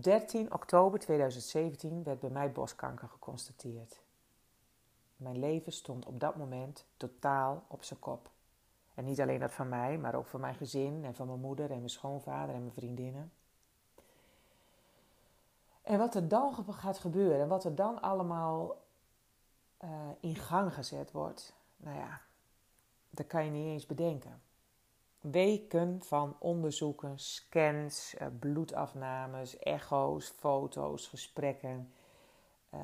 Op 13 oktober 2017 werd bij mij borstkanker geconstateerd. Mijn leven stond op dat moment totaal op zijn kop. En niet alleen dat van mij, maar ook van mijn gezin en van mijn moeder en mijn schoonvader en mijn vriendinnen. En wat er dan gaat gebeuren en wat er dan allemaal uh, in gang gezet wordt, nou ja, dat kan je niet eens bedenken. Weken van onderzoeken, scans, uh, bloedafnames, echo's, foto's, gesprekken. Uh,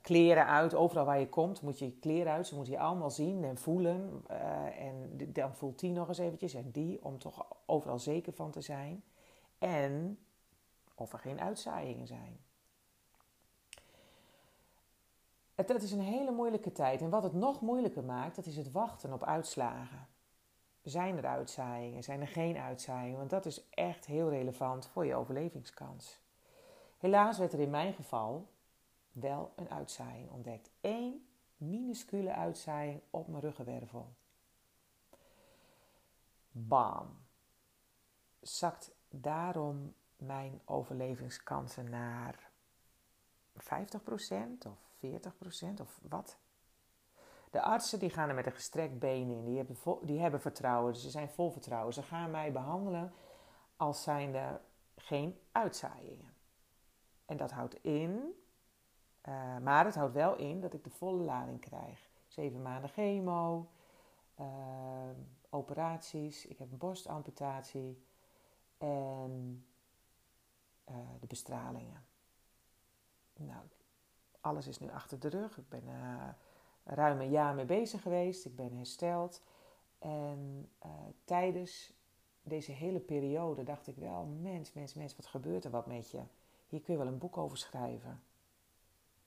kleren uit, overal waar je komt moet je kleren uit. Ze moeten je allemaal zien en voelen. Uh, en dan voelt die nog eens eventjes en die, om toch overal zeker van te zijn. En of er geen uitzaaiingen zijn. Het, is een hele moeilijke tijd. En wat het nog moeilijker maakt, dat is het wachten op uitslagen. Zijn er uitzaaiingen? Zijn er geen uitzaaiingen? Want dat is echt heel relevant voor je overlevingskans. Helaas werd er in mijn geval wel een uitzaaiing ontdekt. Eén minuscule uitzaaiing op mijn ruggenwervel. Bam. Zakt daarom mijn overlevingskansen naar 50% of 40% of wat? De artsen die gaan er met een gestrekt been in. Die hebben, die hebben vertrouwen. Dus ze zijn vol vertrouwen. Ze gaan mij behandelen als zijnde geen uitzaaiingen. En dat houdt in, uh, maar het houdt wel in dat ik de volle lading krijg. Zeven maanden chemo, uh, operaties, ik heb een borstamputatie en uh, de bestralingen. Nou, alles is nu achter de rug. Ik ben ruim een jaar mee bezig geweest. Ik ben hersteld. En uh, tijdens deze hele periode dacht ik wel: mens, mens, mens, wat gebeurt er wat met je? Hier kun je wel een boek over schrijven.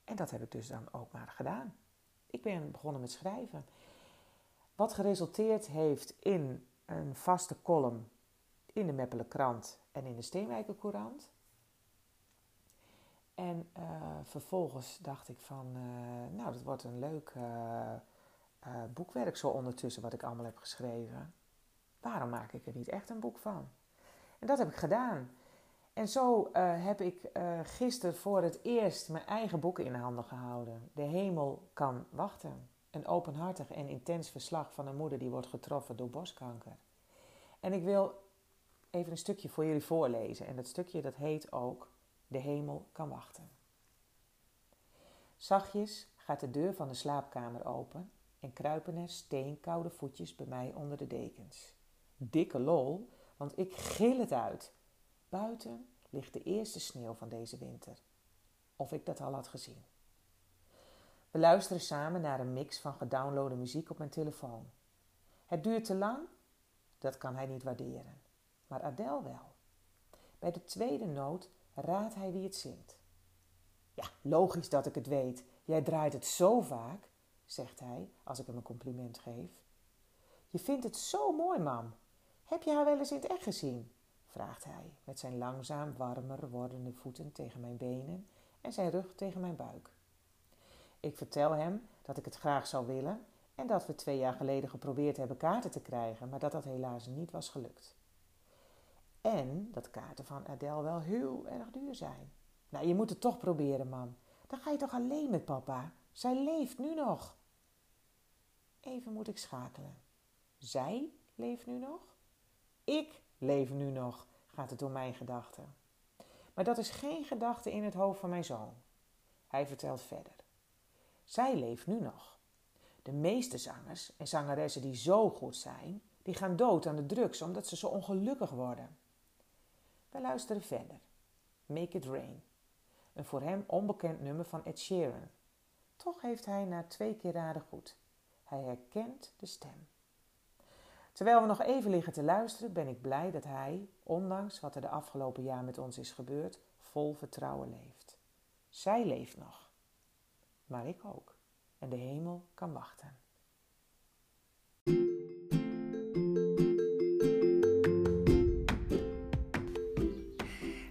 En dat heb ik dus dan ook maar gedaan. Ik ben begonnen met schrijven. Wat geresulteerd heeft in een vaste column in de Meppele Krant en in de Steenwijker Courant. En uh, vervolgens dacht ik van, uh, nou, dat wordt een leuk uh, boekwerk zo ondertussen wat ik allemaal heb geschreven. Waarom maak ik er niet echt een boek van? En dat heb ik gedaan. En zo heb ik gisteren voor het eerst mijn eigen boeken in handen gehouden. De hemel kan wachten. Een openhartig en intens verslag van een moeder die wordt getroffen door borstkanker. En ik wil even een stukje voor jullie voorlezen. En dat stukje dat heet ook de hemel kan wachten. Zachtjes gaat de deur van de slaapkamer open en kruipen er steenkoude voetjes bij mij onder de dekens. Dikke lol, want ik gil het uit. Buiten ligt de eerste sneeuw van deze winter. Of ik dat al had gezien. We luisteren samen naar een mix van gedownloade muziek op mijn telefoon. Het duurt te lang? Dat kan hij niet waarderen. Maar Adele wel. Bij de tweede noot raadt hij wie het zingt. Ja, logisch dat ik het weet. Jij draait het zo vaak, zegt hij als ik hem een compliment geef. Je vindt het zo mooi, mam. Heb je haar wel eens in het echt gezien? vraagt hij met zijn langzaam warmer wordende voeten tegen mijn benen en zijn rug tegen mijn buik. Ik vertel hem dat ik het graag zou willen en dat we twee jaar geleden geprobeerd hebben kaarten te krijgen, maar dat dat helaas niet was gelukt. En dat kaarten van Adele wel heel erg duur zijn. Nou, je moet het toch proberen, mam. Dan ga je toch alleen met papa? Zij leeft nu nog. Even moet ik schakelen. Zij leeft nu nog? Ik leef nu nog, gaat het door mijn gedachten. Maar dat is geen gedachte in het hoofd van mijn zoon. Hij vertelt verder. Zij leeft nu nog. De meeste zangers en zangeressen die zo goed zijn, die gaan dood aan de drugs omdat ze zo ongelukkig worden. We luisteren verder. Make It Rain. Een voor hem onbekend nummer van Ed Sheeran. Toch heeft hij na twee keer raden goed. Hij herkent de stem. Terwijl we nog even liggen te luisteren, ben ik blij dat hij, ondanks wat er de afgelopen jaar met ons is gebeurd, vol vertrouwen leeft. Zij leeft nog. Maar ik ook. En de hemel kan wachten.